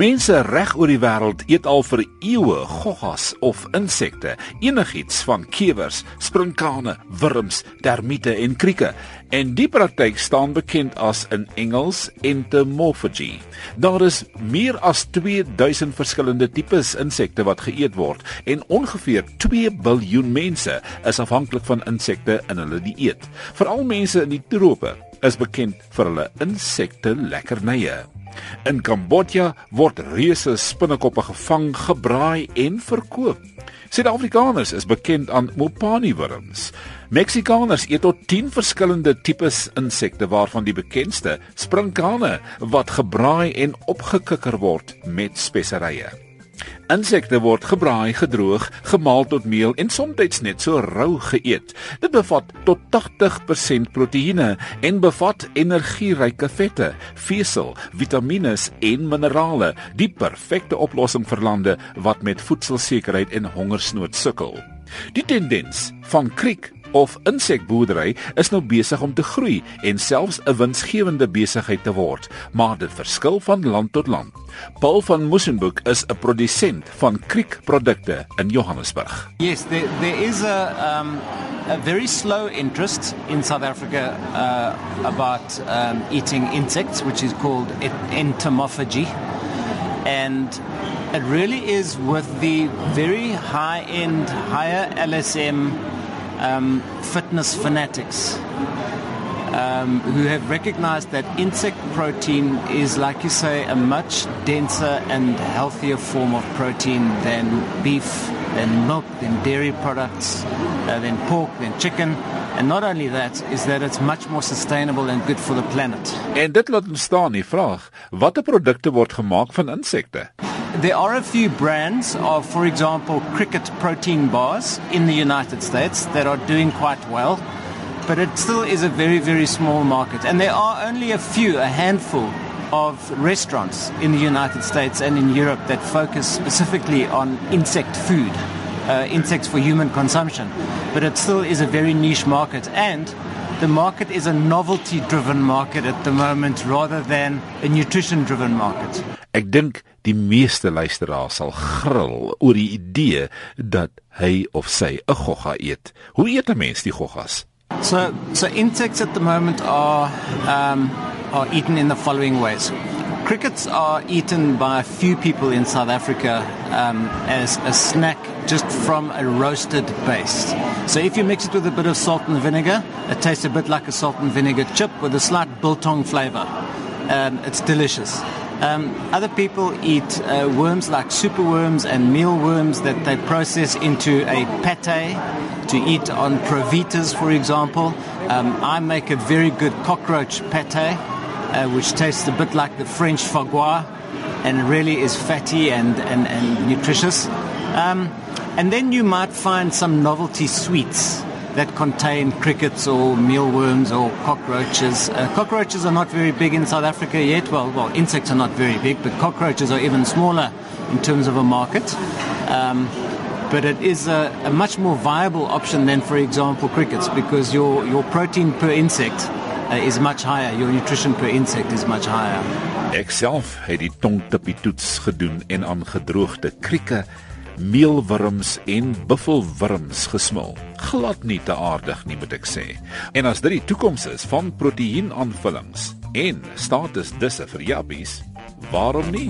Mense reg oor die wêreld eet al vir eeue goggas of insekte, enigiets van kewers, sprinkane, wurms, termiete en krieke. En die praktyk staan bekend as in Engels entomophagy. Daar is meer as 2000 verskillende tipes insekte wat geëet word en ongeveer 2 biljoen mense is afhanklik van insekte in hulle dieet. Veral mense in die trope is bekend vir hulle insekte lekkernye. In Kambodja word reuse spinnekoppe gevang, gebraai en verkoop. Suid-Afrikaners is bekend aan mopani wurms. Meksikaners eet tot 10 verskillende tipes insekte waarvan die bekendste sprinkane wat gebraai en opgekikker word met speserye. Insekte word gebraai, gedroog, gemaal tot meel en soms net so rou geëet. Dit bevat tot 80% proteïene en bevat energieryke vette, vesel, vitamiene en minerale, die perfekte oplossing vir lande wat met voedselsekerheid en hongersnood sukkel. Die tendens van kriek of insekboerdery is nou besig om te groei en selfs 'n winsgewende besigheid te word, maar dit verskil van land tot land. Paul van Mussenburg is 'n produsent van kriekprodukte in Johannesburg. Yes, there there is a um a very slow interest in South Africa uh about um eating insects which is called entomophagy. And it really is with the very high end higher LSM um, fitness fanatics um, who have recognized that insect protein is, like you say, a much denser and healthier form of protein than beef, than milk, than dairy products, uh, than pork, than chicken. And not only that, is that it's much more sustainable and good for the planet. En dit laat ons staan die vraag, watter produkte word gemaak van insekte? There are a few brands of, for example, cricket protein bars in the United States that are doing quite well, but it still is a very, very small market. And there are only a few, a handful of restaurants in the United States and in Europe that focus specifically on insect food, uh, insects for human consumption. But it still is a very niche market. And the market is a novelty driven market at the moment rather than a nutrition driven market. Ek dink die meeste luisteraars sal gril oor die idee dat hy of sy 'n gogga eet. Hoe eet 'n mens die goggas? So, so insects at the moment are um, are eaten in the following ways. Crickets are eaten by a few people in South Africa um, as a snack just from a roasted base. So if you mix it with a bit of salt and vinegar, it tastes a bit like a salt and vinegar chip with a slight biltong flavor. Um, it's delicious. Um, other people eat uh, worms like superworms and mealworms that they process into a pate to eat on provitas, for example. Um, I make a very good cockroach pate, uh, which tastes a bit like the French fagua and really is fatty and, and, and nutritious. Um, and then you might find some novelty sweets that contain crickets or mealworms or cockroaches. Uh, cockroaches are not very big in South Africa yet. Well, well, insects are not very big, but cockroaches are even smaller in terms of a market. Um, but it is a, a, much more viable option than, for example, crickets, because your, your protein per insect uh, is much higher. Your nutrition per insect is much higher. Ek self het die tongtippie toets gedoen en aan gedroogde krieke meelwurms en buffelwurms gesmil. Glad nie te aardig nie moet ek sê. En as dit die toekoms is van proteïenaanvullings en status disse vir jappies, waarom nie?